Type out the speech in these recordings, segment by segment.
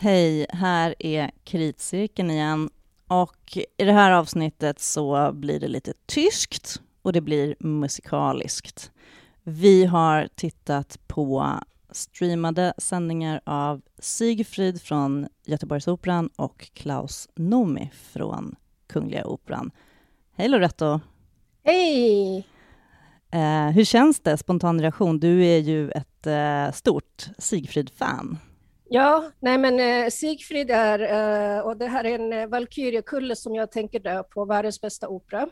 Hej, här är Kritcirkeln igen. Och i det här avsnittet så blir det lite tyskt och det blir musikaliskt. Vi har tittat på streamade sändningar av Sigfrid från Göteborgsoperan och Klaus Nomi från Kungliga Operan. Hej Loretto! Hej! Eh, hur känns det? Spontan reaktion. Du är ju ett eh, stort Sigfrid-fan. Ja, nej men eh, Sigfrid är, eh, och det här är en eh, Valkyriekulle som jag tänker dö på, världens bästa opera.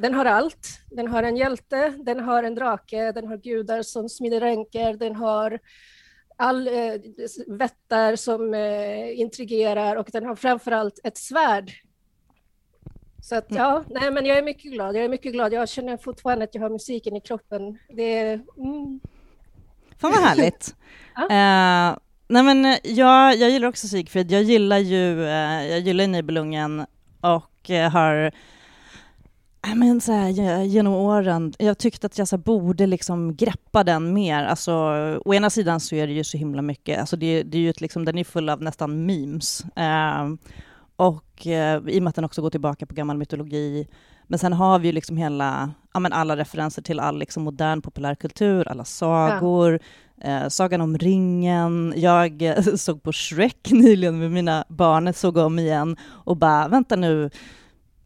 Den har allt. Den har en hjälte, den har en drake, den har gudar som smider ränker, den har all eh, vättar som eh, intrigerar och den har framför allt ett svärd. Så att, Mm. ja, nej men jag är mycket glad. Jag är mycket glad. Jag känner fortfarande att jag har musiken i kroppen. Det är, mm, Fan vad härligt. Ja. eh, nej men eh, jag, jag gillar också Sigfrid. Jag gillar ju eh, jag gillar Nibelungen och eh, har Nej, men så här, genom åren, jag tyckte att jag så här, borde liksom greppa den mer. Alltså, å ena sidan så är det ju så himla mycket, alltså det, det är ju ett, liksom, den är full av nästan memes. Eh, och eh, i och med att den också går tillbaka på gammal mytologi. Men sen har vi ju liksom hela, ja men alla referenser till all liksom modern populärkultur, alla sagor, eh, Sagan om ringen. Jag såg på Shrek nyligen med mina barn, såg om igen och bara, vänta nu,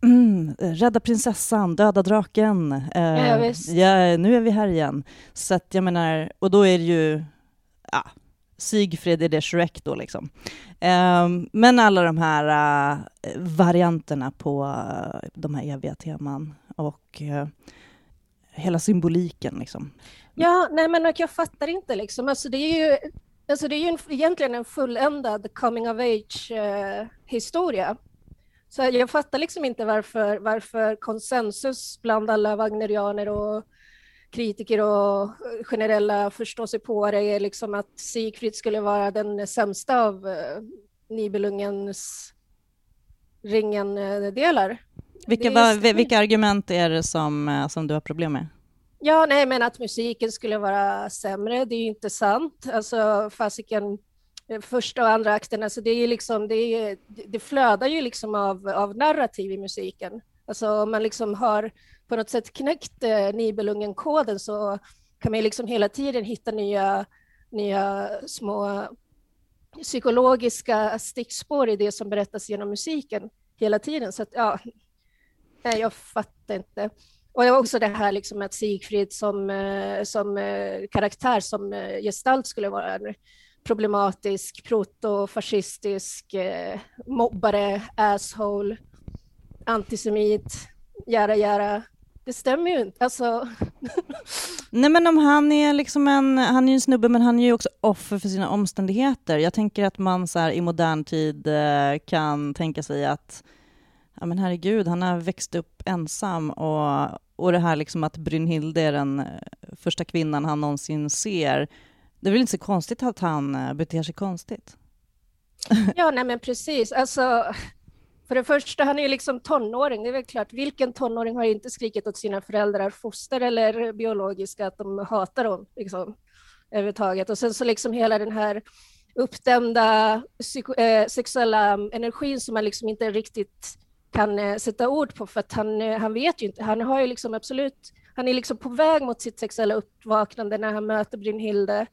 Mm, rädda prinsessan, döda draken. Eh, Ja, ja, nu är vi här igen. Så att jag menar, och då är det ju, ja, Sigfrid är det Shrek då liksom. Eh, men alla de här eh, varianterna på eh, de här eviga teman och eh, hela symboliken liksom. Ja, nej men jag fattar inte liksom. Alltså det är ju, alltså det är ju en, egentligen en fulländad coming of age eh, historia. Så jag fattar liksom inte varför, varför konsensus bland alla wagnerianer och kritiker och generella förståsigpåare är liksom att Sigfrid skulle vara den sämsta av eh, Nibelungens ringen-delar. Vilka, är- va, vilka argument är det som, eh, som du har problem med? Ja, nej, men att musiken skulle vara sämre, det är ju inte sant. Alltså fasiken, eh, första och andra akten, alltså det är liksom, det, är, det flödar ju liksom av, av narrativ i musiken. Alltså om man liksom har på något sätt knäckt eh, Nibelungen-koden så kan man ju liksom hela tiden hitta nya, nya små psykologiska stickspår i det som berättas genom musiken hela tiden. Så att, ja, nej, jag fattar inte. Och också det här liksom att Sigfrid som, eh, som eh, karaktär, som eh, gestalt skulle vara en problematisk, protofascistisk, mobbare, asshole, antisemit, jära jära. Det stämmer ju inte. Alltså, Nej men om han är liksom en, han är ju en snubbe men han är ju också offer för sina omständigheter. Jag tänker att man så här, i modern tid eh, kan tänka sig att ja men herregud, han har växt upp ensam och, och det här liksom att Brynhilde är den eh, första kvinnan han någonsin ser. Det är väl inte så konstigt att han eh, beter sig konstigt? ja, nej men precis. Alltså, för det första, han är ju liksom tonåring. Det är väl klart, vilken tonåring har inte skrikit åt sina föräldrar, foster eller biologiska, att de hatar dem liksom, överhuvudtaget. Och sen så liksom hela den här uppdämda psyko- eh, sexuella mm, energin som man liksom inte riktigt kan eh, sätta ord på, för att han, eh, han vet ju inte. Han har ju liksom absolut, han är liksom på väg mot sitt sexuella uppvaknande när han möter Brynhilde.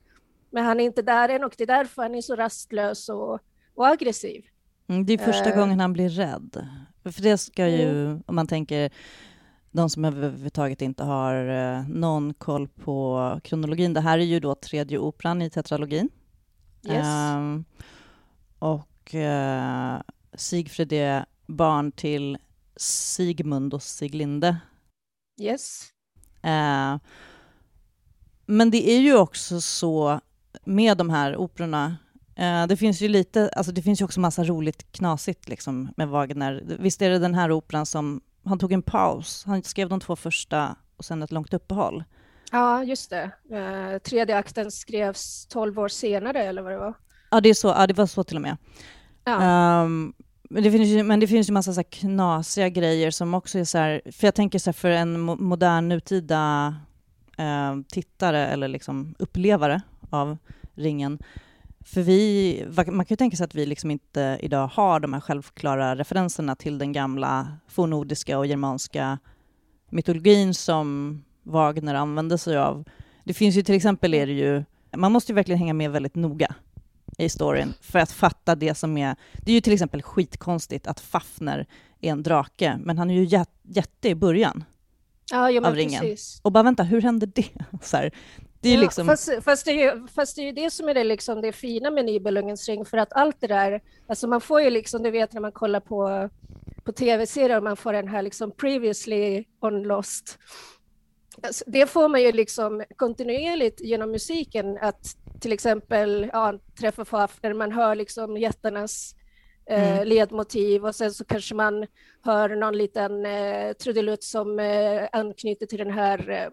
Men han är inte där än och det är därför han är så rastlös och, och aggressiv. Mm, det är första Eh. gången han blir rädd. För det ska ju, om man tänker de som överhuvudtaget inte har eh, någon koll på kronologin. Det här är ju då tredje operan i tetralogin. Yes. Ehm, och eh, Sigfrid är barn till Sigmund och Siglinde. yes. Eh, men det är ju också så med de här operorna, det finns ju lite, alltså det finns ju också massa roligt knasigt liksom med Wagner. Visst är det den här operan som, han tog en paus, han skrev de två första och sen ett långt uppehåll. Ja, just det. Eh, tredje akten skrevs 12 år senare, eller vad det var. Ja, det, är så, ja, det var så till och med. Ja. Ehm, men, det finns ju, men det finns ju massa så knasiga grejer som också är så här, för jag tänker så här för en mo- modern nutida eh, tittare eller liksom upplevare av ringen, för vi, man kan ju tänka sig att vi liksom inte idag har de här självklara referenserna till den gamla fornnordiska och germanska mytologin som Wagner använde sig av. Det finns ju till exempel, är det ju, man måste ju verkligen hänga med väldigt noga i storyn för att fatta det som är... Det är ju till exempel skitkonstigt att Fafner är en drake, men han är ju jätte i början ja, ja, av ringen. Precis. Och bara vänta, hur hände det? Så här, det är ja, liksom... fast, fast, det är, fast det är ju det som är det, liksom, det fina med Nibelungens ring, för att allt det där, alltså man får ju liksom, du vet när man kollar på, på tv-serier, man får den här liksom previously on Lost, alltså, det får man ju liksom kontinuerligt genom musiken, att till exempel ja, träffa Fafner, man hör liksom jättarnas eh, mm. ledmotiv och sen så kanske man hör någon liten eh, trudelutt som eh, anknyter till den här eh,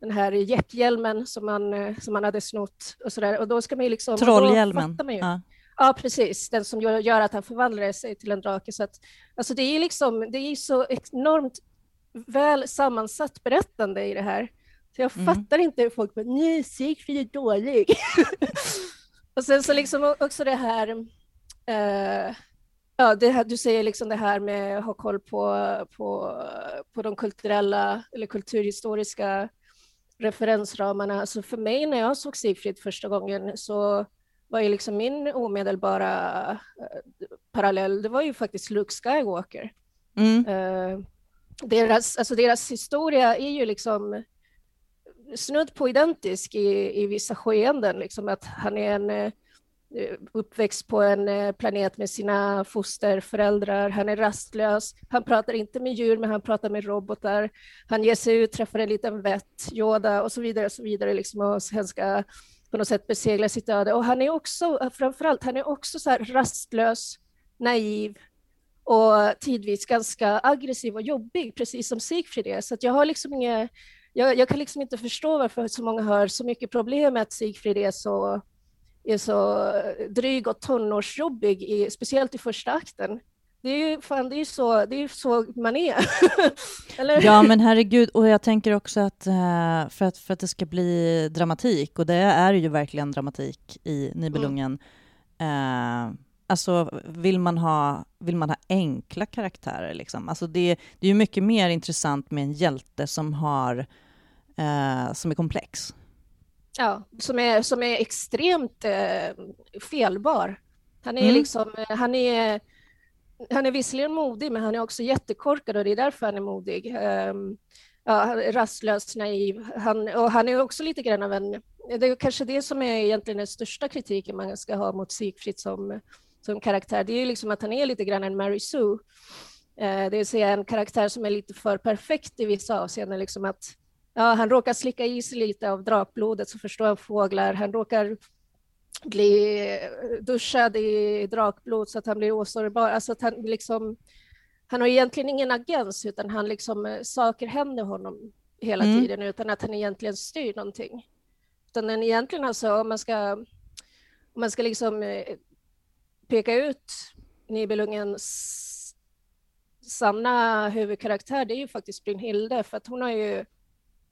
den här jäckhjälmen som man, eh, som man hade snott och sådär. Och då ska man ju liksom... Trollhjälmen. Ja. ja. precis. Den som gör, gör att han förvandlar sig till en drake. Så att, alltså det är liksom, det är så enormt väl sammansatt berättande i det här. Så jag mm. fattar inte hur folk bara, nej, Sigfrid är dålig. och sen så liksom också det här, uh, ja, det här, du säger liksom det här med att ha koll på, på, på de kulturella eller kulturhistoriska referensramarna. Alltså för mig när jag såg Sigfrid första gången så var ju liksom min omedelbara uh, parallell, det var ju faktiskt Luke Skywalker. Mm. Uh, deras, alltså deras historia är ju liksom snudd på identisk i, i vissa skeenden, liksom att han är en uh, Eh, uppväxt på en eh, planet med sina fosterföräldrar. Han är rastlös. Han pratar inte med djur, men han pratar med robotar. Han ger sig ut, träffar en liten vett, Yoda och så vidare och så vidare. Liksom, och sen ska på något sätt besegla sitt öde. Och han är också, eh, framförallt, han är också så här rastlös, naiv och tidvis ganska aggressiv och jobbig, precis som Sigfrid är. Så att jag har liksom inga, jag, jag kan liksom inte förstå varför så många har så mycket problem med att Sigfrid är så är så dryg och tonårsjobbig, i, speciellt i första akten. Det är ju fan, det är så, det är så man är. Eller? Ja, men herregud, och jag tänker också att eh, för, att för att det ska bli dramatik, och det är ju verkligen dramatik i Nibelungen, mm. eh, alltså vill man ha, vill man ha enkla karaktärer liksom? Alltså det, det är ju mycket mer intressant med en hjälte som har, eh, som är komplex. Ja, som är, som är extremt eh, felbar. Han är mm. liksom, eh, han är, han är visserligen modig, men han är också jättekorkad och det är därför han är modig. Um, ja, rastlös, naiv. Han, och han är också lite grann av en... Det är kanske det som är egentligen den största kritiken man ska ha mot Sigfrid som, som karaktär. Det är liksom att han är lite grann en Mary Sue. Eh, det vill säga en karaktär som är lite för perfekt i vissa avseenden. Liksom att Ja, han råkar slicka i sig lite av drakblodet så förstår han fåglar. Han råkar bli duschad i drakblod så att han blir osårbar. Alltså att han liksom, han har egentligen ingen agens utan han liksom, saker händer honom hela mm. tiden utan att han egentligen styr någonting. Utan den egentligen alltså, om man ska, om man ska liksom eh, peka ut Nibelungens sanna huvudkaraktär, det är ju faktiskt Brynhilde, för att hon har ju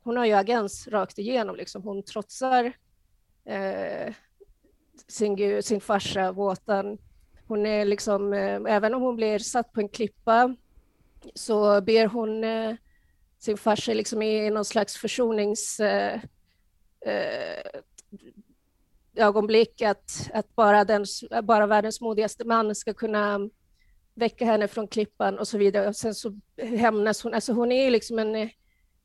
hon har ju agens rakt igenom. Liksom. Hon trotsar eh, sin, sin farsa, Våtan. Hon är liksom, eh, även om hon blir satt på en klippa så ber hon eh, sin farsa liksom i någon slags försonings eh, eh, ögonblick att, att bara, den, bara världens modigaste man ska kunna väcka henne från klippan och så vidare. Och sen så hämnas hon. Alltså hon är liksom en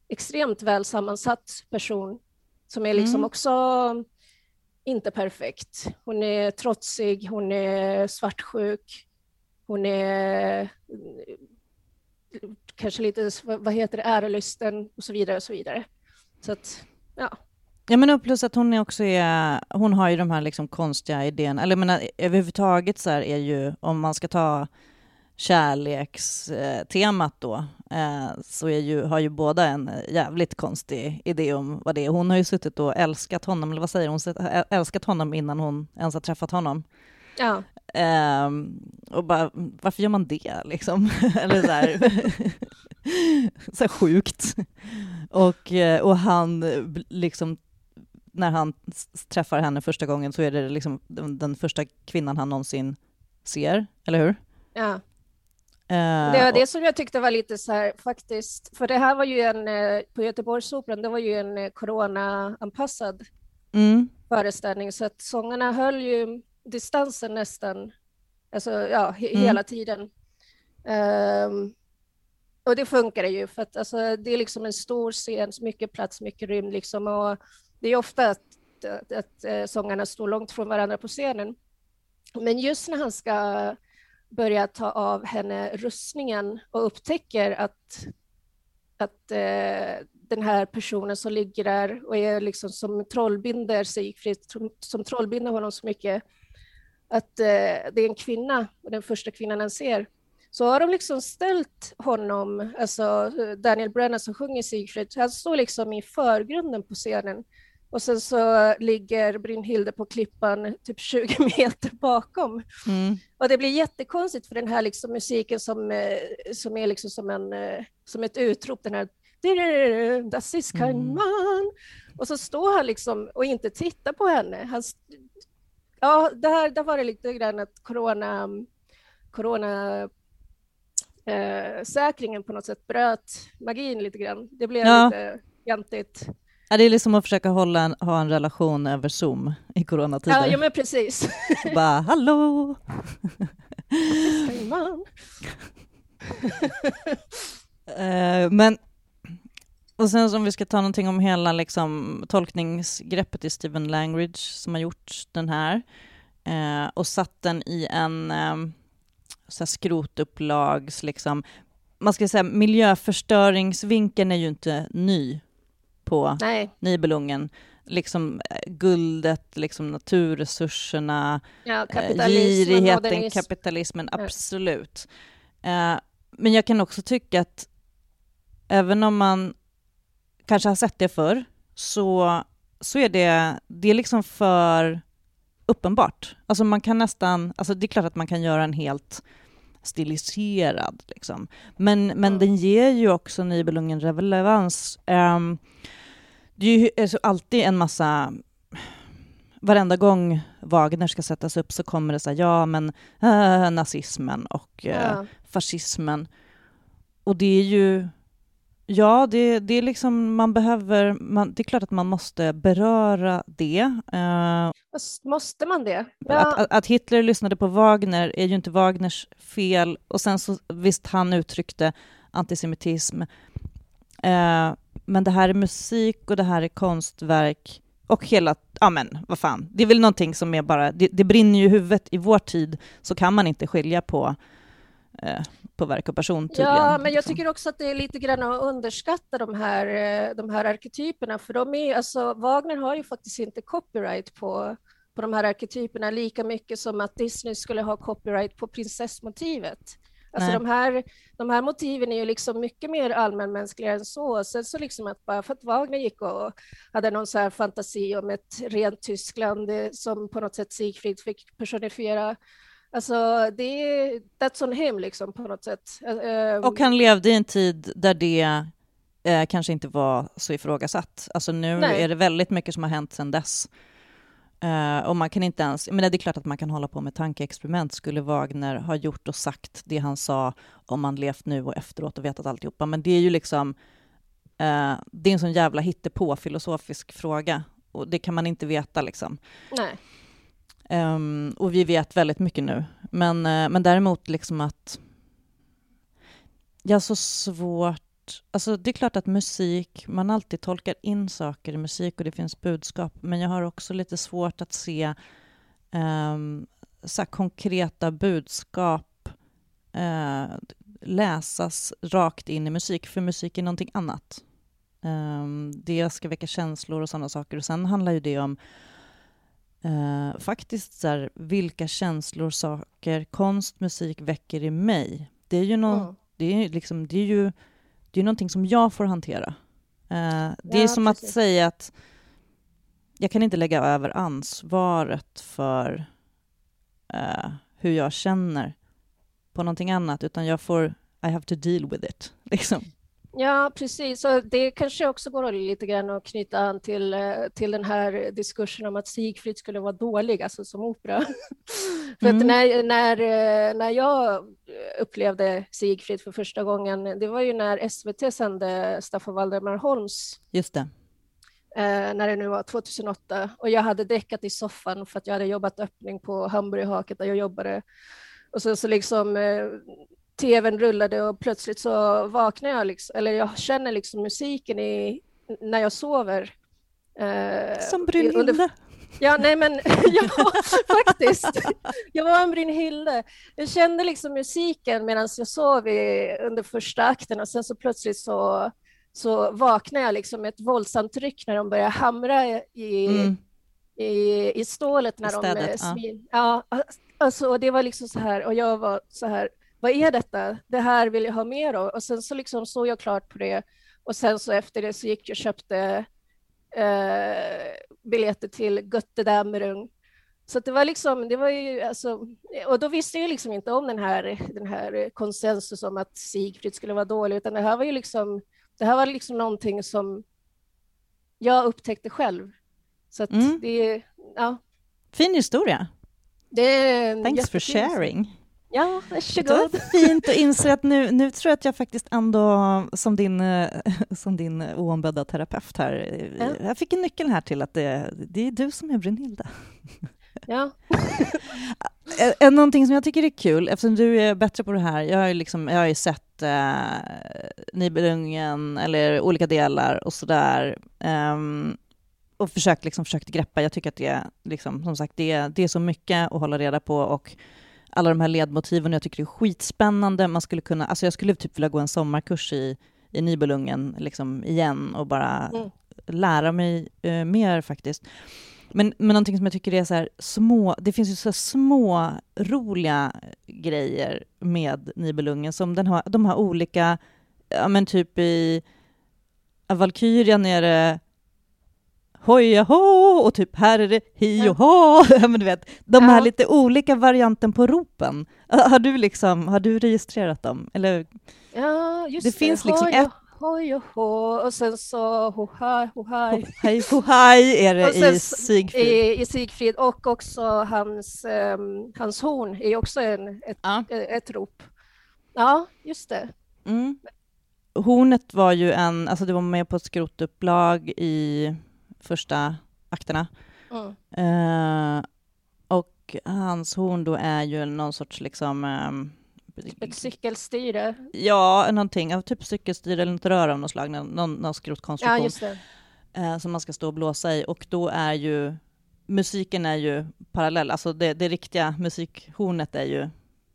extremt väl sammansatt person som är liksom mm. också inte perfekt. Hon är trotsig, hon är svartsjuk, hon är kanske lite, vad heter det, ärelysten och så vidare och så vidare. Så att, ja. Ja, men plus att hon också är, hon har ju de här liksom konstiga idéerna, eller jag menar överhuvudtaget så här är ju, om man ska ta kärlekstemat då, eh, så är ju, har ju båda en jävligt konstig idé om vad det är. Hon har ju suttit och älskat honom, eller vad säger hon, älskat honom innan hon ens har träffat honom. Ja. Eh, och bara, varför gör man det liksom? eller så här, så här sjukt. Och, eh, och han liksom när han träffar henne första gången så är det liksom den, den första kvinnan han någonsin ser, eller hur? Ja. Uh, det var det som jag tyckte var lite så här faktiskt, för det här var ju en, eh, på Göteborgsoperan, det var ju en eh, corona-anpassad mm. föreställning, så att sångarna höll ju distansen nästan, alltså ja, he mm. hela tiden. Um, och det funkar ju, för att alltså, det är liksom en stor scen, mycket plats, mycket rymd liksom, och det är ofta att, att, att sångarna står långt från varandra på scenen. Men just när han ska börjar ta av henne rustningen och upptäcker att, att eh, den här personen som ligger där och är liksom som trollbinder Sigfrid, som trollbinder honom så mycket, att eh, det är en kvinna, och den första kvinnan han ser, så har de liksom ställt honom, alltså eh, Daniel Brennan som sjunger Sigfrid, han står liksom i förgrunden på scenen och sen så ligger Brynhilde på klippan typ 20 meter bakom. Mm. Och det blir jättekonstigt för den här liksom musiken som, eh, som är liksom som, en, eh, som ett utrop, den här Das ist kein mm. man. Och så står han liksom och inte tittar på henne. Han, ja, där, där var det lite grann att corona, corona eh, säkringen på något sätt bröt magin lite grann. Det blev ja. lite jantigt. Ja, det är liksom att försöka hålla en, ha en relation över Zoom i coronatider. Ja, ja men precis. Bara, hallå! uh, men, och sen om vi ska ta någonting om hela liksom, tolkningsgreppet i Steven Langridge som har gjort den här uh, och satt den i en um, så skrotupplags, liksom, man ska säga miljöförstöringsvinkeln är ju inte ny på Nej. Nibelungen. Liksom eh, guldet, liksom naturresurserna, ja, eh, girigheten, kapitalismen, absolut. Ja. Uh, men jag kan också tycka att även om man kanske har sett det förr, så, så är det, det är liksom för uppenbart. Alltså man kan nästan, alltså det är klart att man kan göra en helt stiliserad, liksom. men, men mm. den ger ju också Nibelungen relevans. Um, det är ju alltså alltid en massa varenda gång Wagner ska sättas upp så kommer det så här, ja men äh, nazismen och äh, ja. fascismen. Och det är ju, ja det, det är liksom, man behöver, man, det är klart att man måste beröra det. Äh, måste man det? Ja. Att, att, att, Hitler lyssnade på Wagner är ju inte Wagners fel och sen så visst han uttryckte antisemitism. Uh, men det här är musik och det här är konstverk och hela, ja men vad fan, det är väl någonting som är bara, det, det brinner ju i huvudet i vår tid, så kan man inte skilja på eh, på verk och person tydligen. Ja, men jag tycker också att det är lite grann att underskatta de här, eh, de här arketyperna, för de är, alltså Wagner har ju faktiskt inte copyright på, på de här arketyperna lika mycket som att Disney skulle ha copyright på prinsessmotivet. Alltså de här, de här motiven är ju liksom mycket mer allmänmänskliga än så. Sen så liksom att bara för att Wagner gick och hade någon så här fantasi om ett rent Tyskland eh, som på något sätt Sigfrid fick personifiera Alltså, det är, that's on him liksom på något sätt. Um, och han levde i en tid där det eh, kanske inte var så ifrågasatt. Alltså nu nej. är det väldigt mycket som har hänt sedan dess. Uh, och man kan inte ens, men det är klart att man kan hålla på med tankeexperiment. Skulle Wagner ha gjort och sagt det han sa om man levt nu och efteråt och vetat alltihopa? Men det är ju liksom, uh, det är en sån jävla hittepå filosofisk fråga och det kan man inte veta liksom. Nej. Um, och vi vet väldigt mycket nu. Men, uh, men däremot liksom att jag har så svårt Alltså det är klart att musik, man alltid tolkar in saker i musik och det finns budskap, men jag har också lite svårt att se um, så konkreta budskap uh, läsas rakt in i musik, för musik är någonting annat. Um, det ska väcka känslor och sådana saker. Och sen handlar ju det om uh, faktiskt så här, vilka känslor, saker, konst, musik väcker i mig. Det är ju, någon, mm. det är liksom, det är ju det är någonting som jag får hantera. Uh, det ja, är som precis. att säga att jag kan inte lägga över ansvaret för uh, hur jag känner på någonting annat, utan jag får I have to deal with it. Liksom. Ja, precis. Så det kanske också går lite grann att knyta an till, eh, till den här diskursen om att Siegfried skulle vara dålig, alltså som opera. för mm. att när, när, eh, när jag upplevde Siegfried för första gången, det var ju när SVT sände Staffan Valdemar Holms Just det. Eh, när det nu var 2008 och jag hade däckat i soffan för att jag hade jobbat öppning på Hamburgerhaket där jag jobbade. Och så, så liksom tvn rullade och plötsligt så vaknar jag, liksom, eller jag känner liksom musiken i, när jag sover. Eh, Som Brynhilde. Ja, nej men ja, faktiskt. Jag var en Brynhilde. Jag kände liksom musiken medan jag sov i, under första akten och sen så plötsligt så, så vaknade jag liksom med ett våldsamt tryck när de började hamra i, mm. i, i stålet. När I städet, de, ja. ja, alltså det var liksom så här och jag var så här vad är detta? Det här vill jag ha mer av. Och sen så liksom såg jag klart på det och sen så efter det så gick jag och köpte eh, biljetter till Götterdämmerung. Så det var liksom, det var ju alltså, och då visste jag liksom inte om den här, den här konsensus om att Sigfrid skulle vara dålig, utan det här var ju liksom, det här var liksom någonting som jag upptäckte själv. Så att mm. det, ja. Fin historia. Det Thanks for sharing. Ja, varsågod. Det var fint att inse att nu, nu tror jag att jag faktiskt ändå, som din, som din oombedda terapeut här, ja. jag fick en nyckel här till att det, det är du som är Brynhilda. Ja. Någonting som jag tycker är kul, eftersom du är bättre på det här, jag har ju, liksom, jag har ju sett eh, Nibelungen, eller olika delar och sådär, um, och försökt, liksom, försökt greppa. Jag tycker att det, liksom, som sagt, det, det är så mycket att hålla reda på och alla de här ledmotiven. Jag tycker det är skitspännande. Man skulle kunna, alltså jag skulle typ vilja gå en sommarkurs i, i Nibelungen liksom igen och bara mm. lära mig uh, mer faktiskt. Men, men någonting som jag tycker är så här små, det finns ju så små roliga grejer med Nibelungen som den har, de har olika, ja men typ i Valkyrien är det hoj hå och typ här är det hi och ha. Men du vet, de här lite olika varianten på ropen. Har du liksom, har du registrerat dem? Eller? Ja, just det. Det finns liksom hoj, ett hoj och och sen så hohaj, hohaj. Hohaj är det i Sigfrid. I, I Sigfrid och också hans, um, hans horn är också en, ett, ja. ett rop. Ja, just det. Mm. Hornet var ju en, alltså det var med på ett skrotupplag i första akterna. Mm. Uh, och hans horn då är ju någon sorts liksom... Um, ett cykelstyre? Ja, någonting av typ cykelstyre eller något rör av något slag, någon, någon skrotkonstruktion. Ja. Uh, som man ska stå och blåsa i och då är ju musiken är ju parallell, alltså det, det riktiga musikhornet är ju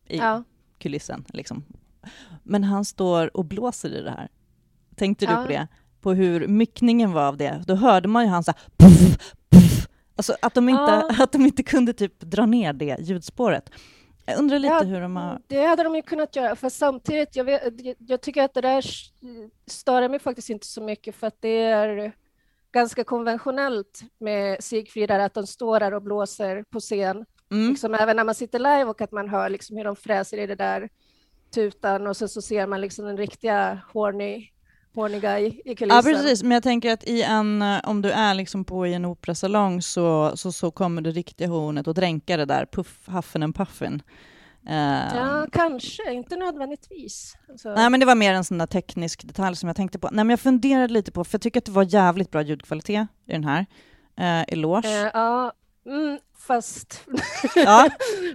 i ja. kulissen liksom. Men han står och blåser i det här. Tänkte ja. du på det? På hur myckningen var av det, då hörde man ju han så här, puff, puff. Alltså att de, inte, ja. att de inte kunde typ dra ner det ljudspåret. Jag undrar lite ja, hur de har... Det hade de ju kunnat göra, för samtidigt, jag, vet, jag tycker att det där stör mig faktiskt inte så mycket, för att det är ganska konventionellt med Sigfridar, att de står där och blåser på scen. Mm. Liksom, även när man sitter live och att man hör liksom hur de fräser i det där tutan och sen så ser man liksom den riktiga horny hårniga i, i kulissen. Ja, precis. Men jag tänker att i en, eh, om du är liksom på i en operasalong så, så, så kommer det riktiga hornet och dränka det där, puff, haffen en puffin. Uh, ja, kanske, inte nödvändigtvis. Alltså. Nej, men det var mer en sån där teknisk detalj som jag tänkte på. Nej, men jag funderade lite på, för jag tycker att det var jävligt bra ljudkvalitet i den här. Uh, eloge. Uh, ja, mm, fast... Ja.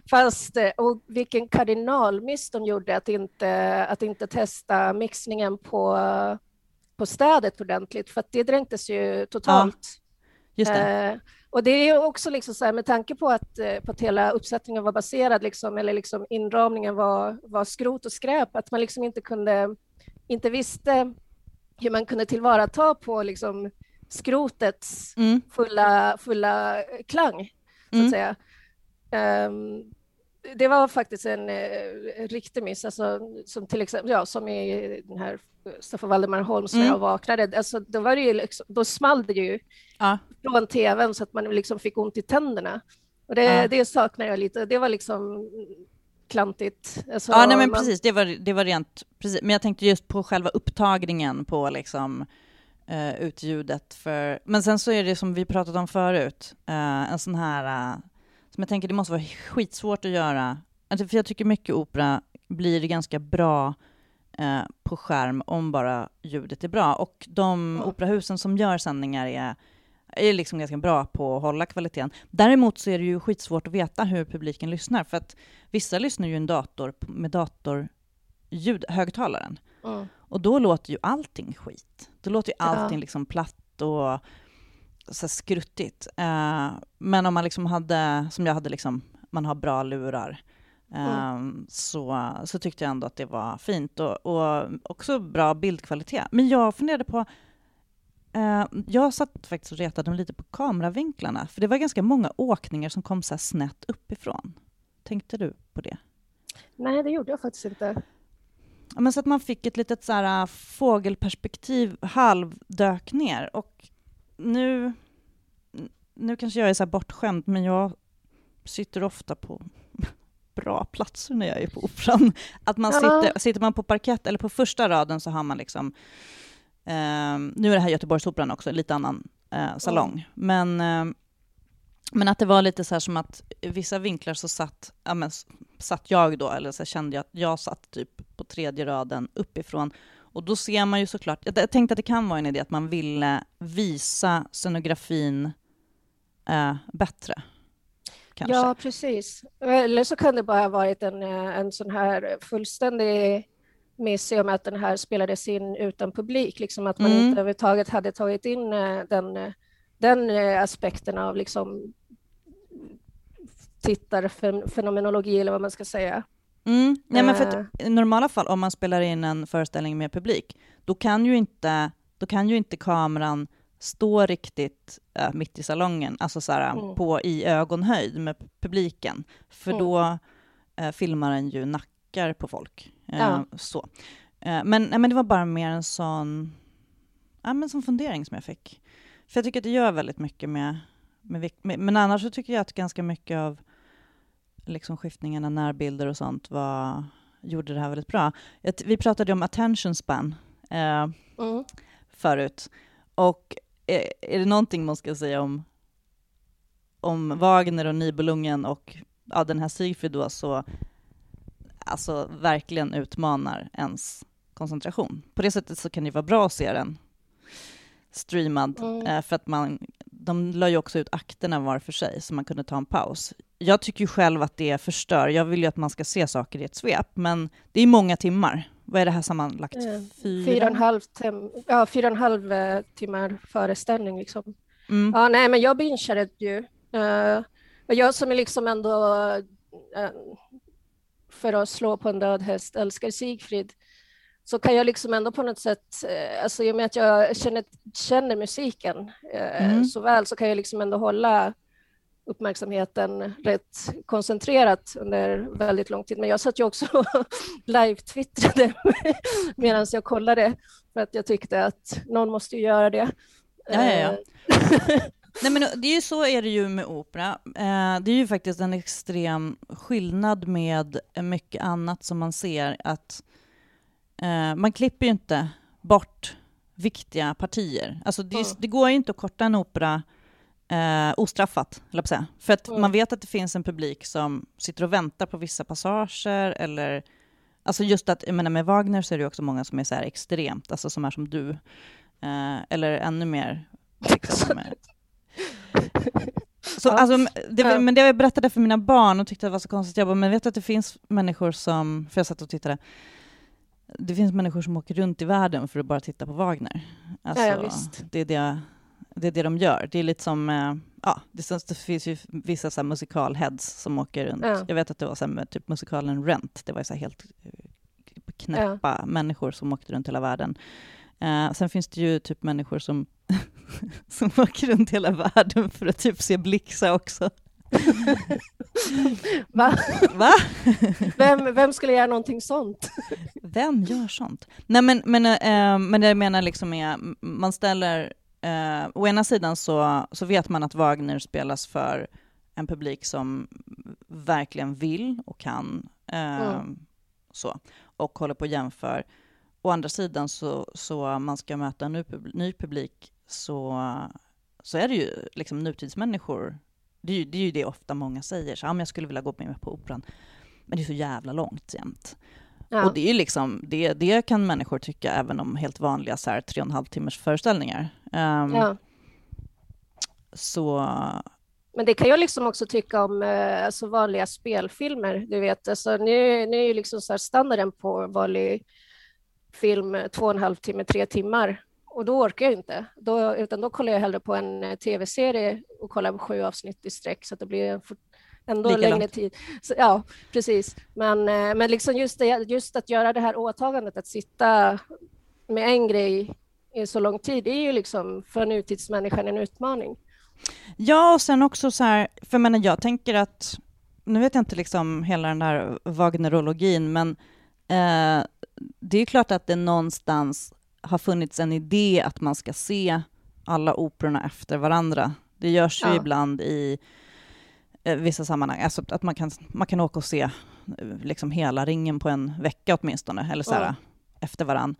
fast, och vilken kardinalmiss de gjorde att inte, att inte testa mixningen på på städet ordentligt, för att det dränktes ju totalt. Ja, eh, och det är också liksom så här, med tanke på att, eh, på att hela uppsättningen var baserad, liksom, eller liksom inramningen var, var skrot och skräp, att man liksom inte kunde, inte visste hur man kunde tillvarata på liksom skrotets mm. fulla, fulla klang, så att mm. säga. Um, det var faktiskt en eh, riktig miss, alltså, som till exempel, ja, som i den här Staffan Valdemar Holms mm. när jag vaknade, alltså, då, var det ju liksom, då small det ju ja. från tvn så att man liksom fick ont i tänderna. Och det, ja. det saknar jag lite. Det var liksom klantigt. Alltså, ja, nej men man... precis, det var, det var rent, precis. Men jag tänkte just på själva upptagningen på liksom uh, utljudet för, men sen så är det som vi pratat om förut, uh, en sån här, som jag tänker det måste vara skitsvårt att göra, alltså, för jag tycker mycket opera blir ganska bra uh, på skärm om bara ljudet är bra. Och de mm. operahusen som gör sändningar är är liksom ganska bra på att hålla kvaliteten. Däremot så är det ju skitsvårt att veta hur publiken lyssnar, för att vissa lyssnar ju en dator med datorljud, högtalaren. Mm. Och då låter ju allting skit. Då låter ju allting ja. liksom platt och så skruttigt. Uh, men om man liksom hade, som jag hade, liksom, man har bra lurar, mm. så, så tyckte jag ändå att det var fint och, och också bra bildkvalitet. Men jag funderade på, Uh, jag satt faktiskt och retade lite på kameravinklarna, för det var ganska många åkningar som kom så snett uppifrån. Tänkte du på det? Nej, det gjorde jag faktiskt inte. Men så att man fick ett litet så här, äh, fågelperspektiv halvdök ner. Och nu, nu kanske jag är så bortskämd, men jag sitter ofta på bra platser när jag är på Operan. Att man ja. sitter, sitter man på parkett eller på första raden så har man liksom Um, nu är det här Göteborgsoperan också, en lite annan uh, salong. Mm. Men, uh, men att det var lite så här som att vissa vinklar så satt, ja, men, satt jag då, eller så kände jag att jag satt typ på tredje raden uppifrån. Och då ser man ju såklart, jag tänkte att det kan vara en idé att man ville visa scenografin uh, bättre. Kanske. Ja, precis. Eller så kan det bara ha varit en, en sån här fullständig miss i och med att den här spelades in utan publik, liksom att man mm. inte överhuvudtaget hade tagit in eh, den, eh, den eh, aspekten av liksom tittarfenomenologi eller vad man ska säga. Mm. Nej, men för att, I normala fall, om man spelar in en föreställning med publik, då kan ju inte, då kan ju inte kameran stå riktigt äh, mitt i salongen, alltså så här, mm. på, i ögonhöjd med publiken, för mm. då äh, filmar den ju nackar på folk. Ja. Eh, så. Eh, men, nej, men det var bara mer en sån, ja, men sån fundering som jag fick. För jag tycker att det gör väldigt mycket med, med, med men annars så tycker jag att ganska mycket av liksom skiftningarna, närbilder och sånt var, gjorde det här väldigt bra. Vi pratade om attention span eh, mm. förut. Och är, är det någonting man ska säga om, om Wagner och Nibelungen och ja, den här Sigfrid då, så alltså verkligen utmanar ens koncentration. På det sättet så kan det vara bra att se den streamad, mm. eh, för att man, de la ju också ut akterna var för sig, så man kunde ta en paus. Jag tycker ju själv att det förstör. Jag vill ju att man ska se saker i ett svep, men det är många timmar. Vad är det här sammanlagt? Eh, fyra? Fyra och en halv, tim ja, fyra och en halv eh, timmar föreställning. Liksom. Mm. Ja, nej, men jag bingeade ju. Uh, jag som är liksom ändå uh, för att slå på en död häst älskar Sigfrid så kan jag liksom ändå på något sätt, eh, alltså i och med att jag känner, känner musiken eh, mm. så väl så kan jag liksom ändå hålla uppmärksamheten rätt koncentrerat under väldigt lång tid. Men jag satt ju också och live-twittrade medan jag kollade för att jag tyckte att någon måste ju göra det. Ja, ja, ja. Eh, Nej, men det är ju så är det ju med opera. Eh, det är ju faktiskt en extrem skillnad med mycket annat som man ser att eh, man klipper ju inte bort viktiga partier. Alltså det, det går ju inte att korta en opera eh, ostraffat, eller säga. För att mm. man vet att det finns en publik som sitter och väntar på vissa passager eller Alltså just att, jag menar med Wagner så är det också många som är så extremt, alltså som är som du. Eh, eller ännu mer liksom, Så, ja. alltså, det, ja. Men det jag berättade för mina barn och tyckte det var så konstigt, jag bara, men vet du att det finns människor som, för jag satt och tittade, det finns människor som åker runt i världen för att bara titta på Wagner. Alltså, ja, det, är det, det är det de gör. Det är lite som, eh, ja, det, finns ju vissa så musikalheads som åker runt. Ja. Jag vet att det var så här typ musikalen Rent, det var så helt eh, knäppa ja. människor som åkte runt hela världen. Uh, sen finns det ju typ människor som som åker runt hela världen för att typ se Blixa också. Va? Va? Vem, vem skulle göra någonting sånt? Vem gör sånt? Nej men, men, äh, men det jag menar liksom är, man ställer, äh, å ena sidan så, så vet man att Wagner spelas för en publik som verkligen vill och kan Eh, mm. så, och håller på att jämföra. Å andra sidan så, så man ska möta en ny, ny publik så, så är det ju liksom nutidsmänniskor. Det är ju det, är ju det ofta många säger, så, ja, men jag skulle vilja gå med på operan. Men det är så jävla långt jämt. Ja. Och det, är liksom, det, det kan människor tycka även om helt vanliga så här, tre och en halv timmars föreställningar. Um, ja. Så... Men det kan jag liksom också tycka om eh, alltså vanliga spelfilmer. Du vet, alltså, nu, nu är ju liksom så standarden på vanlig film två och en halv timme, tre timmar. Och då orkar jag inte, då, utan då kollar jag hellre på en eh, tv-serie och kollar på sju avsnitt i sträck så att det blir ändå Lika längre långt. tid. Så, ja, precis. Men, eh, men liksom just, det, just att göra det här åtagandet, att sitta med en grej så lång tid, det är ju liksom för nutidsmänniskan en utmaning. Ja, och sen också så här, för jag menar, jag tänker att, nu vet jag inte liksom hela den här Wagnerologin, men eh, det är klart att det någonstans har funnits en idé att man ska se alla operorna efter varandra. Det görs ju ja. ibland i eh, vissa sammanhang, alltså att man kan, man kan åka och se eh, liksom hela ringen på en vecka åtminstone, eller så här, ja. efter varann.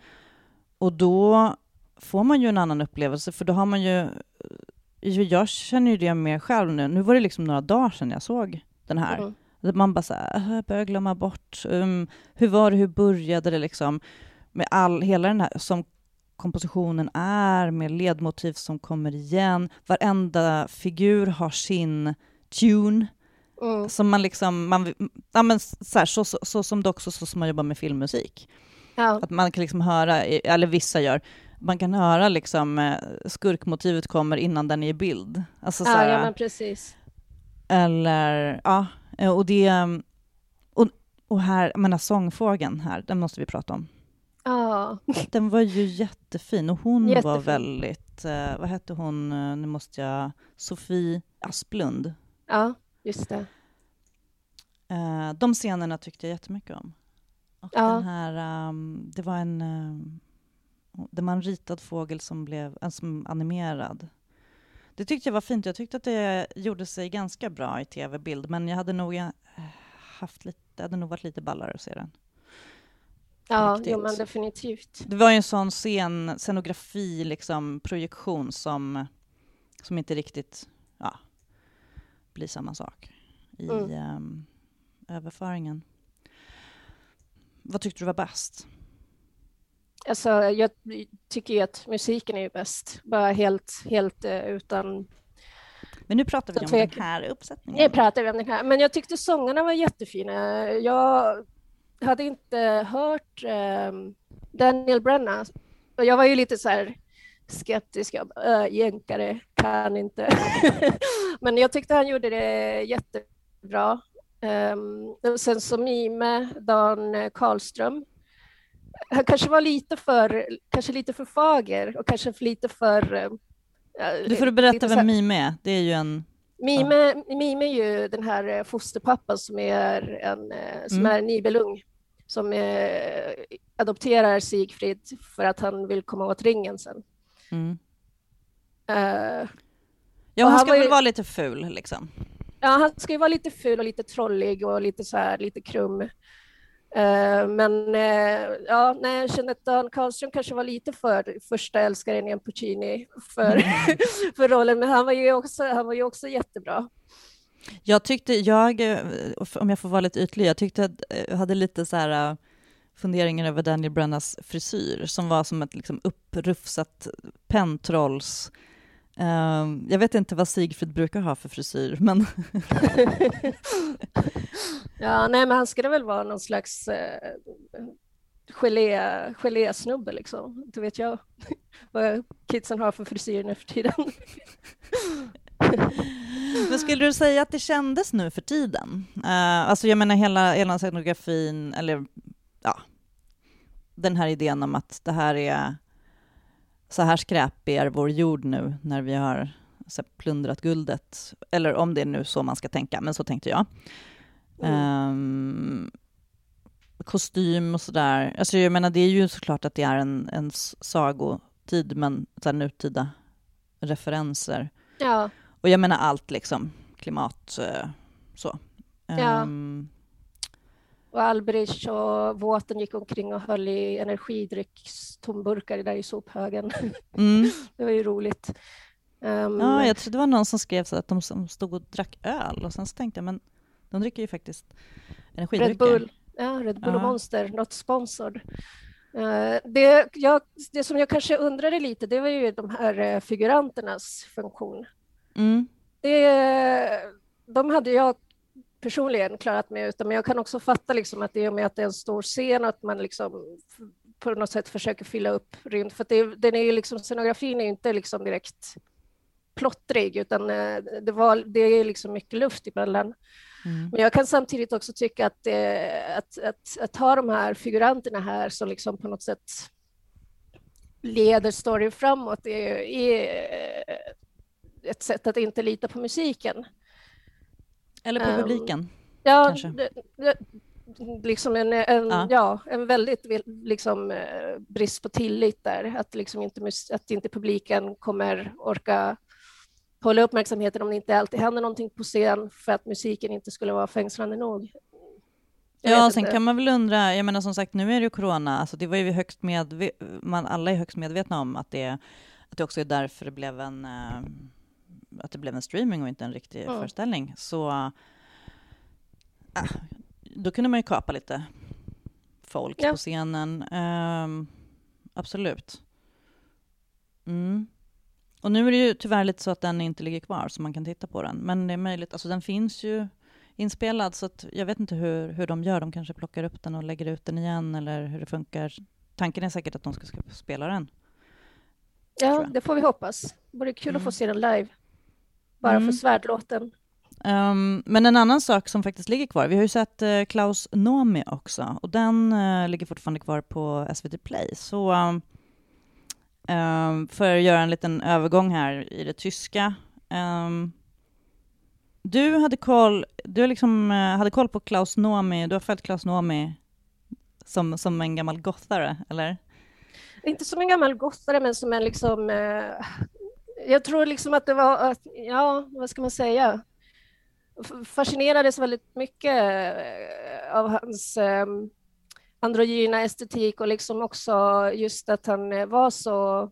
Och då får man ju en annan upplevelse, för då har man ju... Jag känner ju det mer själv nu. Nu var det liksom några dagar sedan jag såg den här. Mm. Man bara så här, jag börjar glömma bort. Um, hur var det, hur började det liksom? Med all, hela den här, som kompositionen är, med ledmotiv som kommer igen. Varenda figur har sin tune. Mm. Som man liksom, man, ja, men så, här, så, så, så, som det också så som man jobbar med filmmusik. Ja. Att man kan liksom höra, eller vissa gör, man kan höra liksom eh, skurkmotivet kommer innan den är i bild. Alltså, ja, ja, men precis. Eller, ja, och det, och, och här, jag menar sångfågeln här, den måste vi prata om. Ja. Den var ju jättefin och hon jättefin. var väldigt, eh, vad hette hon, eh, nu måste jag, Sofie Asplund. Ja, just det. de scenerna tyckte jag jättemycket om. Och ja. den här, um, det var en, um, det var en ritad fågel som blev som animerad. Det tyckte jag var fint. Jag tyckte att det gjorde sig ganska bra i tv-bild, men jag hade nog eh, haft lite, det hade nog varit lite ballare att se den. Ja, jo, men definitivt. Det var ju en sån scen, scenografi, liksom, projektion som, som inte riktigt ja, blir samma sak i mm. um, överföringen. Vad tyckte du var bäst? Alltså, jag tycker ju att musiken är ju bäst, bara helt, helt uh, utan... Men nu pratar vi om den här uppsättningen. Nu pratar vi om den här, men jag tyckte sångerna var jättefina. Jag hade inte hört um, Daniel Brenna, och jag var ju lite så här skeptisk, jag jänkare, kan inte. men jag tyckte han gjorde det jättebra. Um, sen så Mime, Dan Karlström. Han kanske var lite för, kanske lite för fager och kanske lite för... Uh, du får berätta vem Mime är. Det är ju en... Mime, ja. Mime är ju den här eh, fosterpappan som är en, eh, som mm. är Nibelung som eh, adopterar Sigfrid för att han vill komma åt ringen sen. Mm. Uh, ja, han ska väl ju... vara lite ful liksom. Ja, han ska ju vara lite ful och lite trollig och lite så här, lite krum. Uh, men uh, ja, nej, jag känner att Dan Karlström kanske var lite för första älskaren i en Puccini för, mm. för rollen, men han var, ju också, han var ju också jättebra. Jag tyckte, jag, eh, om jag får vara lite ytlig, jag tyckte att jag hade lite så här funderingar över Daniel Brennas frisyr som var som ett liksom upprufsat pentrolls Uh, jag vet inte vad Sigfrid brukar ha för frisyr, men... ja, nej, men han skulle väl vara någon slags eh, gelé, gelésnubbe, liksom. Inte vet jag vad kidsen har för frisyr nu för tiden. men skulle du säga att det kändes nu för tiden? Uh, alltså jag menar hela, hela scenografin, eller ja, den här idén om att det här är så här skräpig är vår jord nu när vi har så plundrat guldet. Eller om det är nu så man ska tänka, men så tänkte jag. Mm. Um, kostym och sådär. Alltså jag menar, det är ju såklart att det är en, en sagotid, men så nutida referenser. Ja. Och jag menar allt liksom, klimat, uh, så. Ja. Um, Och Albrich och Våten gick omkring och höll i energidryckstomburkar där i sophögen. Mm. det var ju roligt. Um, ja, jag tror det var någon som skrev så att de stod och drack öl och sen så tänkte jag, men de dricker ju faktiskt energidrycker. Red Bull, ja, Red Bull ja. och Monster, not sponsored. Uh, det, jag, det som jag kanske undrade lite, det var ju de här uh, figuranternas funktion. Mm. Det, de hade jag personligen klarat mig utan, men jag kan också fatta liksom att i och med att det är en stor scen, att man liksom på något sätt försöker fylla upp rymd, för det, den är ju liksom, scenografin är inte liksom direkt plottrig, utan eh, det, var, det är liksom mycket luft emellan. Mm. Men jag kan samtidigt också tycka att, eh, att, att, att ha de här figuranterna här som liksom på något sätt leder storyn framåt är, är ett sätt att inte lita på musiken. Eller på um, publiken. Ja, det, det, liksom en, en, ja. ja. en väldigt liksom, eh, brist på tillit där, att, liksom inte, att inte publiken kommer orka hålla uppmärksamheten om det inte alltid händer någonting på scen för att musiken inte skulle vara fängslande nog. Jag ja, sen inte. kan man väl undra, jag menar som sagt nu är det ju corona, alltså det var ju högst med, man alla är högst medvetna om att det, att det också är därför det blev en, äh, att det blev en streaming och inte en riktig mm. föreställning. Så äh, då kunde man ju kapa lite folk ja. på scenen. Ähm, absolut. Mm. Och nu är det ju tyvärr lite så att den inte ligger kvar så man kan titta på den. Men det är möjligt, alltså den finns ju inspelad så att jag vet inte hur, hur de gör. De kanske plockar upp den och lägger ut den igen eller hur det funkar. Tanken är säkert att de ska, spela den. Ja, det får vi hoppas. Det vore kul mm. att få mm. se den live. Bara mm. för svärdlåten. Um, men en annan sak som faktiskt ligger kvar, vi har ju sett uh, Klaus Nomi också och den uh, ligger fortfarande kvar på SVT Play. Så um, Ehm, um, för att göra en liten övergång här i det tyska. Um, du hade koll, du liksom, uh, hade koll på Klaus Nomi, du har följt Klaus Nomi som, som en gammal gothare, eller? Inte som en gammal gothare, men som en liksom... Uh, jag tror liksom att det var, uh, ja, vad ska man säga? Fascinerades väldigt mycket uh, av hans um, androgyna estetik och liksom också just att han eh, var så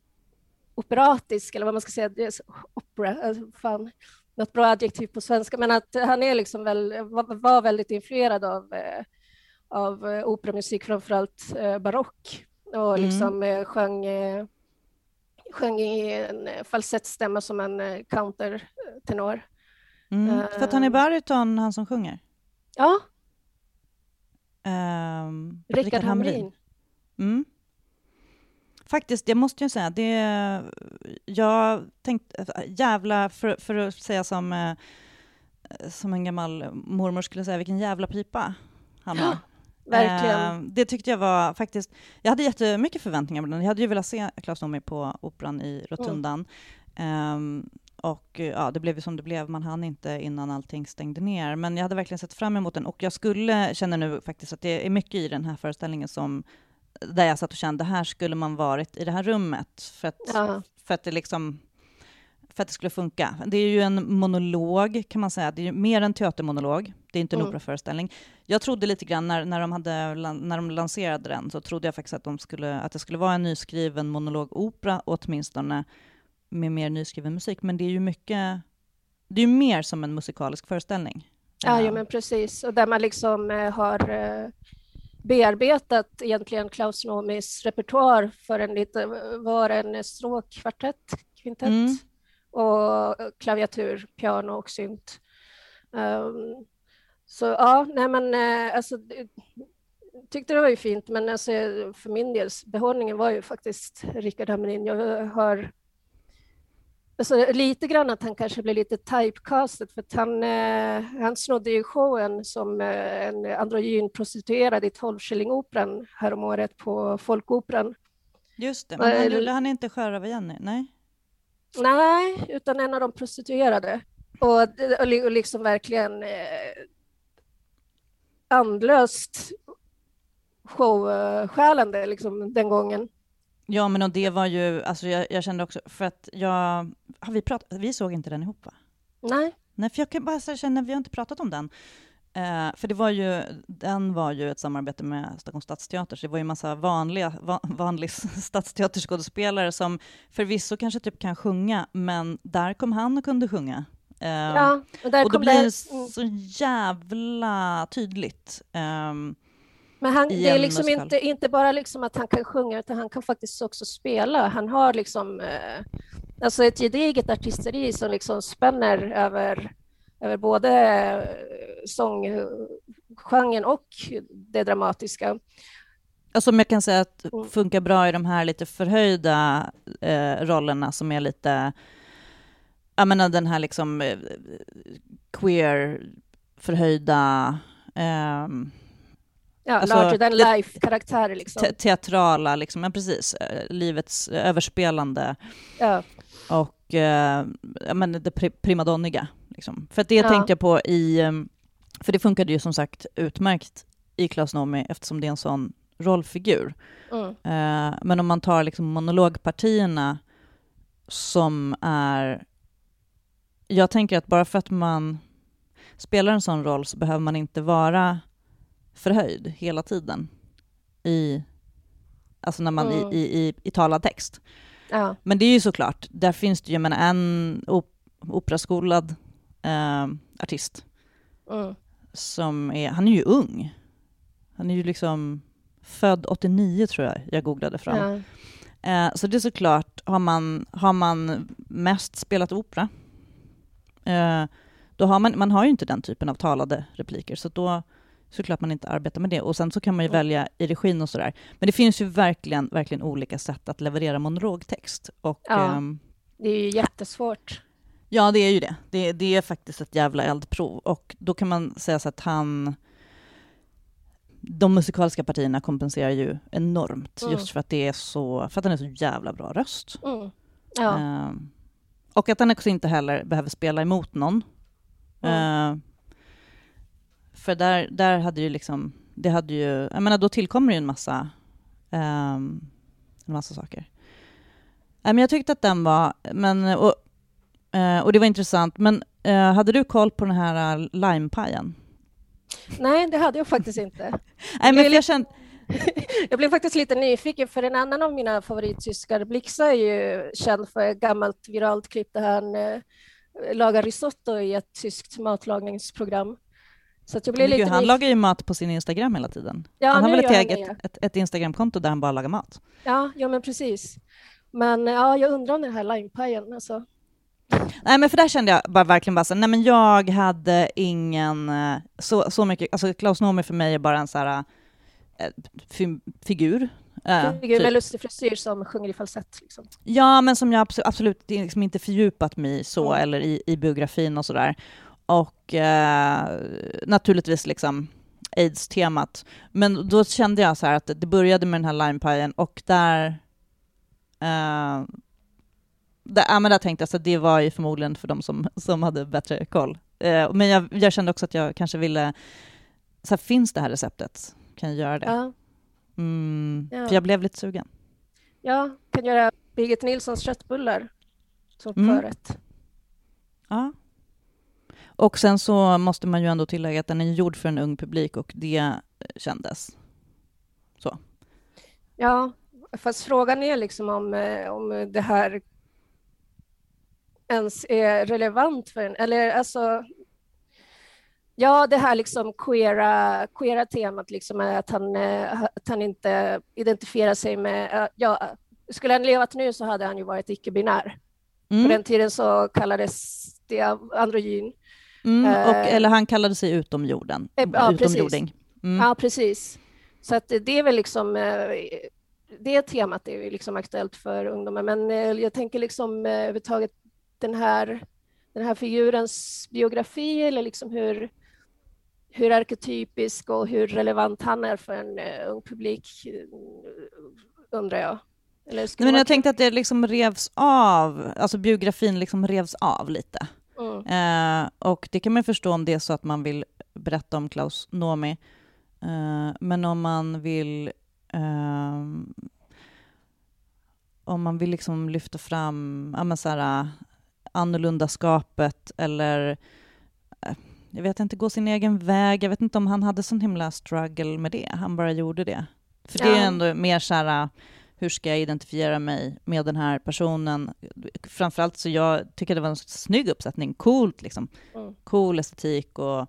operatisk, eller vad man ska säga, opera, alltså fan, något bra adjektiv på svenska, men att han är liksom väl, var väldigt influerad av, eh, av eh, operamusik, framförallt barock, och mm. liksom mm. sjöng, sjöng i en falsettstämma som en countertenor. Mm. För att han är baryton, han som sjunger? Ja, Um, Rickard Hamrin. Mm. Faktiskt, jag måste ju säga, det, jag tänkte, jävla, för, för att säga som, eh, som en gammal mormor skulle säga, vilken jävla pipa han har. Verkligen. Eh, det tyckte jag var faktiskt, jag hade jättemycket förväntningar på den. Jag hade ju velat se Claes Noomi på Operan i Rotundan. Mm. Um, och ja, det blev ju som det blev. Man hann inte innan allting stängde ner. Men jag hade verkligen sett fram emot den och jag skulle känna nu faktiskt att det är mycket i den här föreställningen som där jag satt och kände här skulle man varit i det här rummet för att, ja. för att det liksom för att det skulle funka. Det är ju en monolog kan man säga. Det är mer en teatermonolog. Det är inte en mm. operaföreställning. Jag trodde lite grann när, när, de hade, när de lanserade den så trodde jag faktiskt att, de skulle, att det skulle vara en nyskriven monologopera åtminstone med mer nyskriven musik, men det är ju mycket, det är mer som en musikalisk föreställning. Ja, ja men precis, och där man liksom eh, har eh, bearbetat egentligen Klaus Nomis repertoar för en lite, var en stråkkvartett, kvintett mm. och klaviatur, piano och synt. Um, så ja, nej men eh, alltså, tyckte det var ju fint, men alltså, för min del, behållningen var ju faktiskt Rickard Hamrin. Jag har Alltså, lite grann att han kanske blev lite typecasted för att han, eh, han snodde ju showen som eh, en androgyn prostituerad i Tolvskillingoperan häromåret på Folkoperan. Just det, men han gjorde han inte Sjörövar Jenny? Nej? Nej, utan en av de prostituerade. Och, och, och liksom verkligen eh, andlöst showstjälande liksom, den gången. Ja, men och det var ju, alltså jag, jag, kände också, för att jag, har vi pratat, vi såg inte den ihop va? Nej. Nej, för jag kan bara känna, vi har inte pratat om den. Eh, för det var ju, den var ju ett samarbete med Stockholms stadsteater, så det var ju en massa vanliga, va, vanlig stadsteaterskådespelare som förvisso kanske typ kan sjunga, men där kom han och kunde sjunga. Eh, Ja, och där och det kom blir det, så jävla tydligt. Ehm, Men han, det är liksom musikal. inte, inte bara liksom att han kan sjunga, utan han kan faktiskt också spela. Han har liksom eh, alltså ett gediget artisteri som liksom spänner över, över både eh, sånggenren och det dramatiska. Alltså om jag kan säga att Mm. funkar bra i de här lite förhöjda eh, rollerna som är lite, jag menar den här liksom eh, queer förhöjda ehm, Ja, Alltså, larger than life-karaktärer. Liksom. te teatrala, liksom, men precis, eh, livets överspelande Ja, och eh, ja, men det pri primadonniga. Liksom. För det Ja. tänkte jag på i, eh, för det funkade ju som sagt utmärkt i Klaus Nomi eftersom det är en sån rollfigur. mm, Eh, men om man tar liksom monologpartierna som är... Jag tänker att bara för att man spelar en sån roll så behöver man inte vara förhöjd hela tiden i, alltså när man, Mm. i, i, i, i talad text. ja, Men det är ju såklart, där finns det ju menar, en op operaskolad eh, artist mm, som är, han är ju ung. Han är ju liksom född 89 tror jag, jag googlade fram. ja, Eh, så det är såklart, har man, har man mest spelat opera, eh, då har man, man har ju inte den typen av talade repliker, så då såklart man inte arbetar med det. Och sen så kan man ju Mm. välja i regin och sådär. Men det finns ju verkligen, verkligen olika sätt att leverera monologtext. Och, Ja. ehm, det är ju jättesvårt. Ja, det är ju det. det. Det är faktiskt ett jävla eldprov. Och då kan man säga så att han... De musikaliska partierna kompenserar ju enormt, Mm. just för att, det är så, för att han är så jävla bra röst. Mm. Ja, Ehm, och att han också inte heller behöver spela emot någon. Mm. För där, där hade ju liksom... Det hade ju... Jag menar, då tillkommer ju en massa, ehm, en massa saker. Nej, men jag tyckte att den var... Men, och, eh, och det var intressant. Men eh, hade du koll på den här uh, limepajen? nej, det hade jag faktiskt inte. Nej, men jag kände... Jag blev faktiskt lite nyfiken, för en annan av mina favorittyskar, Blixa, är ju känd för ett gammalt viralt klipp där han eh, lagar risotto i ett tyskt matlagningsprogram. Så jag blev lite gud, han lagar ju mat på sin Instagram hela tiden. Ja, han har väl ett, eget, ett, ett Instagramkonto där han bara lagar mat? Ja, ja, men precis. Men ja, jag undrar om den här limepajen. Alltså. Nej men för där kände jag bara verkligen bara så, nej men jag hade ingen, eh, så, så mycket, alltså Klaus Nomi för mig är bara en så här fi, figur. eh, Figur typ. med lustig frisyr som sjunger i falsett. Liksom. Ja men som jag absolut, absolut liksom inte fördjupat mig i så, Mm. eller i, i biografin och sådär. Och eh, naturligtvis liksom aids-temat. Men då kände jag så här att det började med den här limepajen och där eh, där, ja, men där tänkte jag att det var ju förmodligen för de som, som hade bättre koll. Eh, men jag, jag kände också att jag kanske ville, så här, finns det här receptet? Kan jag göra det? Ja, Mm, Ja. För jag blev lite sugen. ja, kan göra Birgit Nilssons köttbullar som Mm. förrätt. Ja. Och sen så måste man ju ändå tillägga att den är gjord för en ung publik och det kändes. Ja, fast frågan är liksom om, eh, om det här ens är relevant för en, eller alltså Ja, det här liksom queera, queera temat, liksom är att, han, eh, att han inte identifierar sig med... eh, Ja, skulle han levat nu så hade han ju varit icke-binär. På Mm. den tiden så kallades det androgyn. Mm. Och, eh, eller han kallade sig utomjorden. Eh, ja, utomjording. Mm. Ja, precis. Så att det är väl liksom... eh, Det temat är ju liksom aktuellt för ungdomar, men eh, jag tänker liksom överhuvudtaget den här, den här figurens biografi eller liksom hur, hur arketypisk och hur relevant han är för en ung publik, undrar jag. Nej, men jag tänkte att det liksom revs av, alltså biografin liksom revs av lite. Mm. Eh, och det kan man förstå om det är så att man vill berätta om Klaus Nomi. Eh, men om man vill ehm, om man vill liksom lyfta fram ja, men så här, annorlunda skapet eller eh, jag vet inte, gå sin egen väg. Jag vet inte om han hade sån himla struggle med det. Han bara gjorde det. För det är ändå mer så här, hur ska jag identifiera mig med den här personen? Framförallt så jag tycker det var en snygg uppsättning, coolt liksom. Mm. Cool estetik och,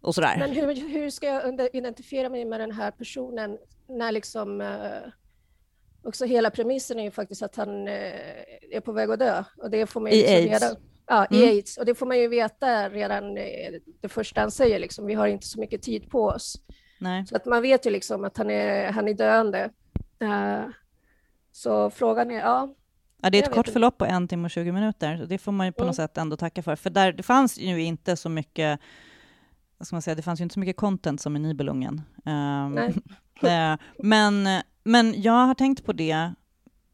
och sådär. Men hur, hur ska jag identifiera mig med den här personen när liksom uh, också hela premissen är ju faktiskt att han uh, är på väg att dö och det får man ju I liksom aids. Redan, ja, mm. i aids och det får man ju veta redan uh, det första han säger liksom. Vi har inte så mycket tid på oss. Nej. Så att man vet ju liksom att han är, han är döende. Uh, så frågan är, ja. Ja, det är ett kort förlopp på en timme och 20 minuter. Det får man ju på mm. något sätt ändå tacka för. För där, det fanns ju inte så mycket, vad ska man säga, det fanns ju inte så mycket content som i Nibelungen. Um, uh, men, men jag har tänkt på det,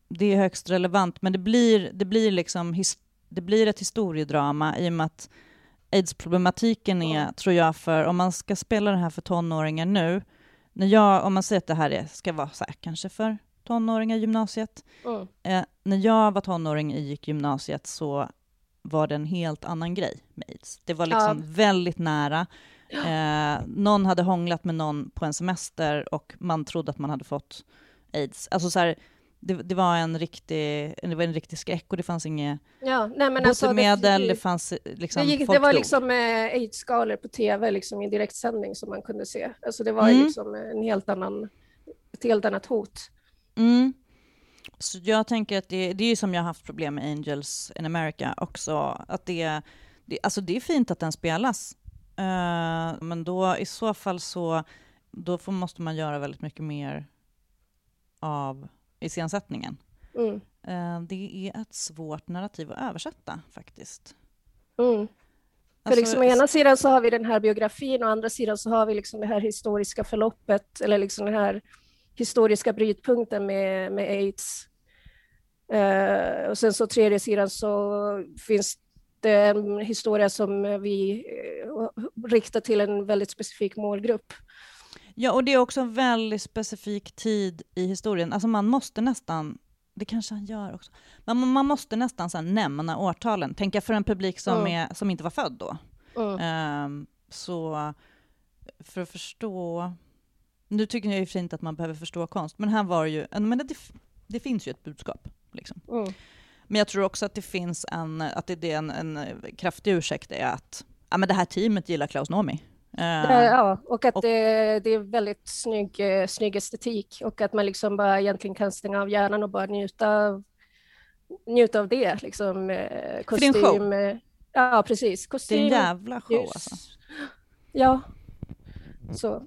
det är högst relevant, men det blir, det blir liksom, his, det blir ett historiedrama i och med att aids-problematiken är, mm. tror jag, för om man ska spela det här för tonåringar nu, när jag, om man säger att det här är, ska vara så här, kanske för tonåringar i gymnasiet. Mm. Eh, när jag var tonåring och gick gymnasiet så var det en helt annan grej med aids. Det var liksom ja. väldigt nära. Eh, någon hade hånglat med någon på en semester och man trodde att man hade fått aids. Alltså så här, det, det, var en riktig, det var en riktig skräck och det fanns inget ja, nej, men alltså, botemedel, det, det, fanns liksom... Det, gick, det var liksom eh, aids-skalor på tv liksom, i direktsändning som man kunde se. Alltså det var mm. liksom en helt annan, ett helt annat hot. Mm. Så jag tänker att det, det är ju som jag har haft problem med Angels in America också, att det, det, alltså det är fint att den spelas, uh, men då i så fall så då får, måste man göra väldigt mycket mer av iscensättningen. Mm. Uh, det är ett svårt narrativ att översätta faktiskt. Mm. För alltså, liksom, å ena sidan så har vi den här biografin och å andra sidan så har vi liksom det här historiska förloppet eller liksom det här historiska brytpunkten med, med aids. Uh, och sen så tredje sidan så finns det en historia som vi uh, riktar till en väldigt specifik målgrupp. Ja, och det är också en väldigt specifik tid i historien. Alltså man måste nästan, det kanske han gör också, man, man måste nästan så nämna årtalen. Tänka för en publik som, mm. är, som inte var född då. Mm. Uh, så för att förstå nu tycker jag ju fint att man behöver förstå konst, men här var ju, men det, det finns ju ett budskap. Liksom. Mm. Men jag tror också att det finns en, att det är en, en kraftig ursäkt är att ja, men det här teamet gillar Klaus Nomi. Uh, ja, och att och, det, det, är väldigt snygg, eh, snygg estetik och att man liksom bara egentligen kan stänga av hjärnan och bara njuta av, njuta av det. Liksom, kostym, För det är en show. Ja, precis. Kostym, det är en jävla show ljus. alltså. Ja, så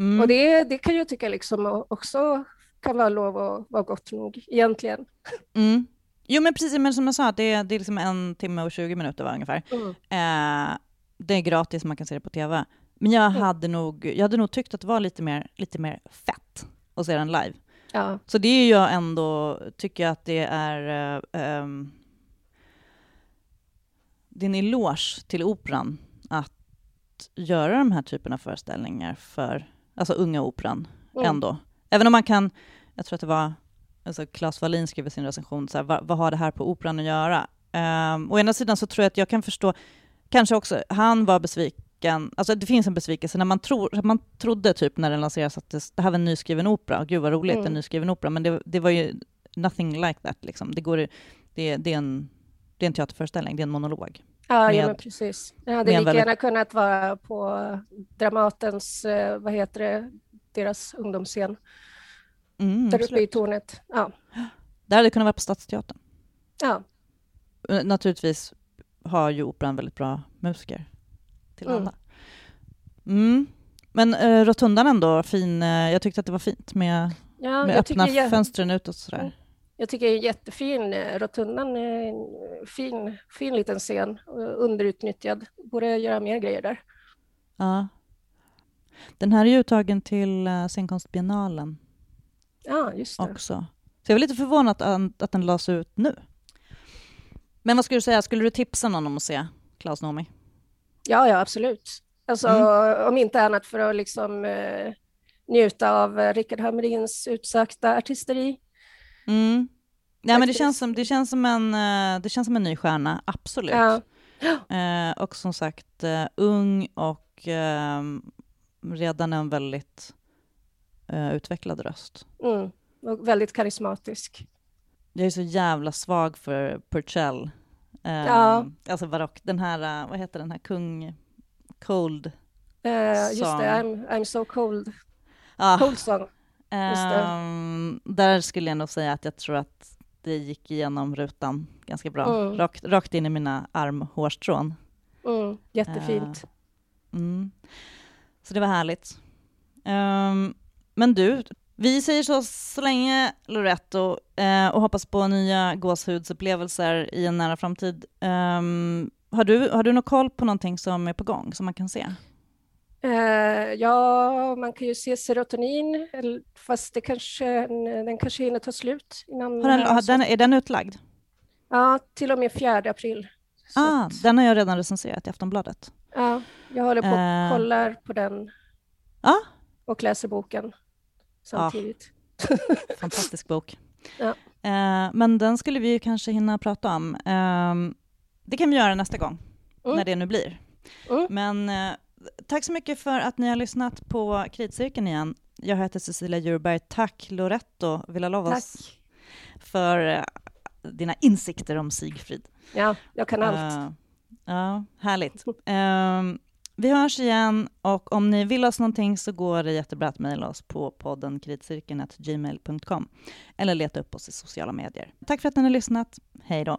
Mm. Och det, det kan jag tycka liksom också kan vara lov att vara gott nog egentligen. Mm. Jo men precis, men som jag sa, det är, det är liksom en timme och 20 minuter va, ungefär. Mm. Eh, det är gratis, man kan se det på TV. Men jag mm. hade, nog, jag hade nog tyckt att det var lite mer, lite mer fett att se den live. Ja. Så det är ju ändå, tycker jag att det är um, det är en eloge till Operan att göra de här typerna av föreställningar för alltså Unga Operan mm. ändå. Även om man kan, jag tror att det var alltså Claes Wallin skrev i sin recension, så här, vad, vad, har det här på Operan att göra? Um, å ena sidan så tror jag att jag kan förstå, kanske också, han var besviken, alltså det finns en besvikelse när man tror, man trodde typ när den lanserades att det, det här var en nyskriven opera, gud vad roligt, mm. en nyskriven opera, men det, det var ju nothing like that liksom. Det, går, det, det, är en, det är en teaterföreställning, det är en monolog. Ja, med, ja men precis. Det hade lika väldigt... gärna kunnat vara på Dramatens, eh, vad heter det, deras ungdomsscen. Mm, där uppe i tornet. Ja. Det hade kunnat vara på Stadsteatern. Ja. Eh, naturligtvis har ju Operan väldigt bra musiker till mm. alla. Mm. Men uh, rotundan ändå, fin. Uh, jag tyckte att det var fint med, ja, med öppna jag... fönstren utåt sådär. Mm. Jag tycker det är jättefin. Eh, rotundan är en fin, fin liten scen, underutnyttjad. Borde göra mer grejer där. Ja. Den här är ju uttagen till eh, scenkonstbiennalen. Ja, just det. Också. Så jag var lite förvånad att, att den lades ut nu. Men vad skulle du säga, skulle du tipsa någon om att se Klaus Nomi? Ja, ja absolut. Alltså, mm. Om inte annat för att liksom, eh, njuta av eh, Rickard Hamrins utsökta artisteri. Mm. Ja, men det känns, som, det, känns som en, eh, det känns som en ny stjärna, absolut. Ja. Eh, och som sagt, eh, ung och eh, redan en väldigt eh, utvecklad röst. Mm. Och väldigt karismatisk. Jag är så jävla svag för Purcell. Eh, Ja. Alltså barock. Den här, eh, vad heter den här, kung... Cold. Eh, just Song. det, I'm, I'm so cold. Ah, Cold song. det. ehm, där skulle jag nog säga att jag tror att det gick igenom rutan ganska bra. Mm. Rakt, rakt in i mina armhårstrån. Mm. Jättefint. Mm. Så det var härligt. Ehm, men du, vi säger så så länge Loretto eh, och hoppas på nya gåshudsupplevelser i en nära framtid. Ehm, har, du, har du någon koll på någonting som är på gång som man kan se? Eh, ja, man kan ju se serotonin, eller- fast det kanske, den kanske hinner ta slut innan... Har den, eh, har den, är den utlagd? Ja, till och med 4 april. Ah, att, den har jag redan recenserat i Aftonbladet. ja, jag håller på Eh. och kollar på den Ja, och läser boken samtidigt. fantastisk bok. Ja. Eh, men den skulle vi ju kanske hinna prata om. Ehm, det kan vi göra nästa gång, Mm. när det nu blir. Mm. Men eh, tack så mycket för att ni har lyssnat på Kritcirkeln igen. Jag heter Cecilia Djurberg. Tack Loretto Villalovas Tack. för eh, dina insikter om Sigfrid. Ja, jag kan allt. Eh, ja, härligt. Vi hörs igen och om ni vill oss någonting så går det jättebra att mejla oss på podden kritcirkeln.gmail.com eller leta upp oss i sociala medier. Tack för att ni har lyssnat. Hej då!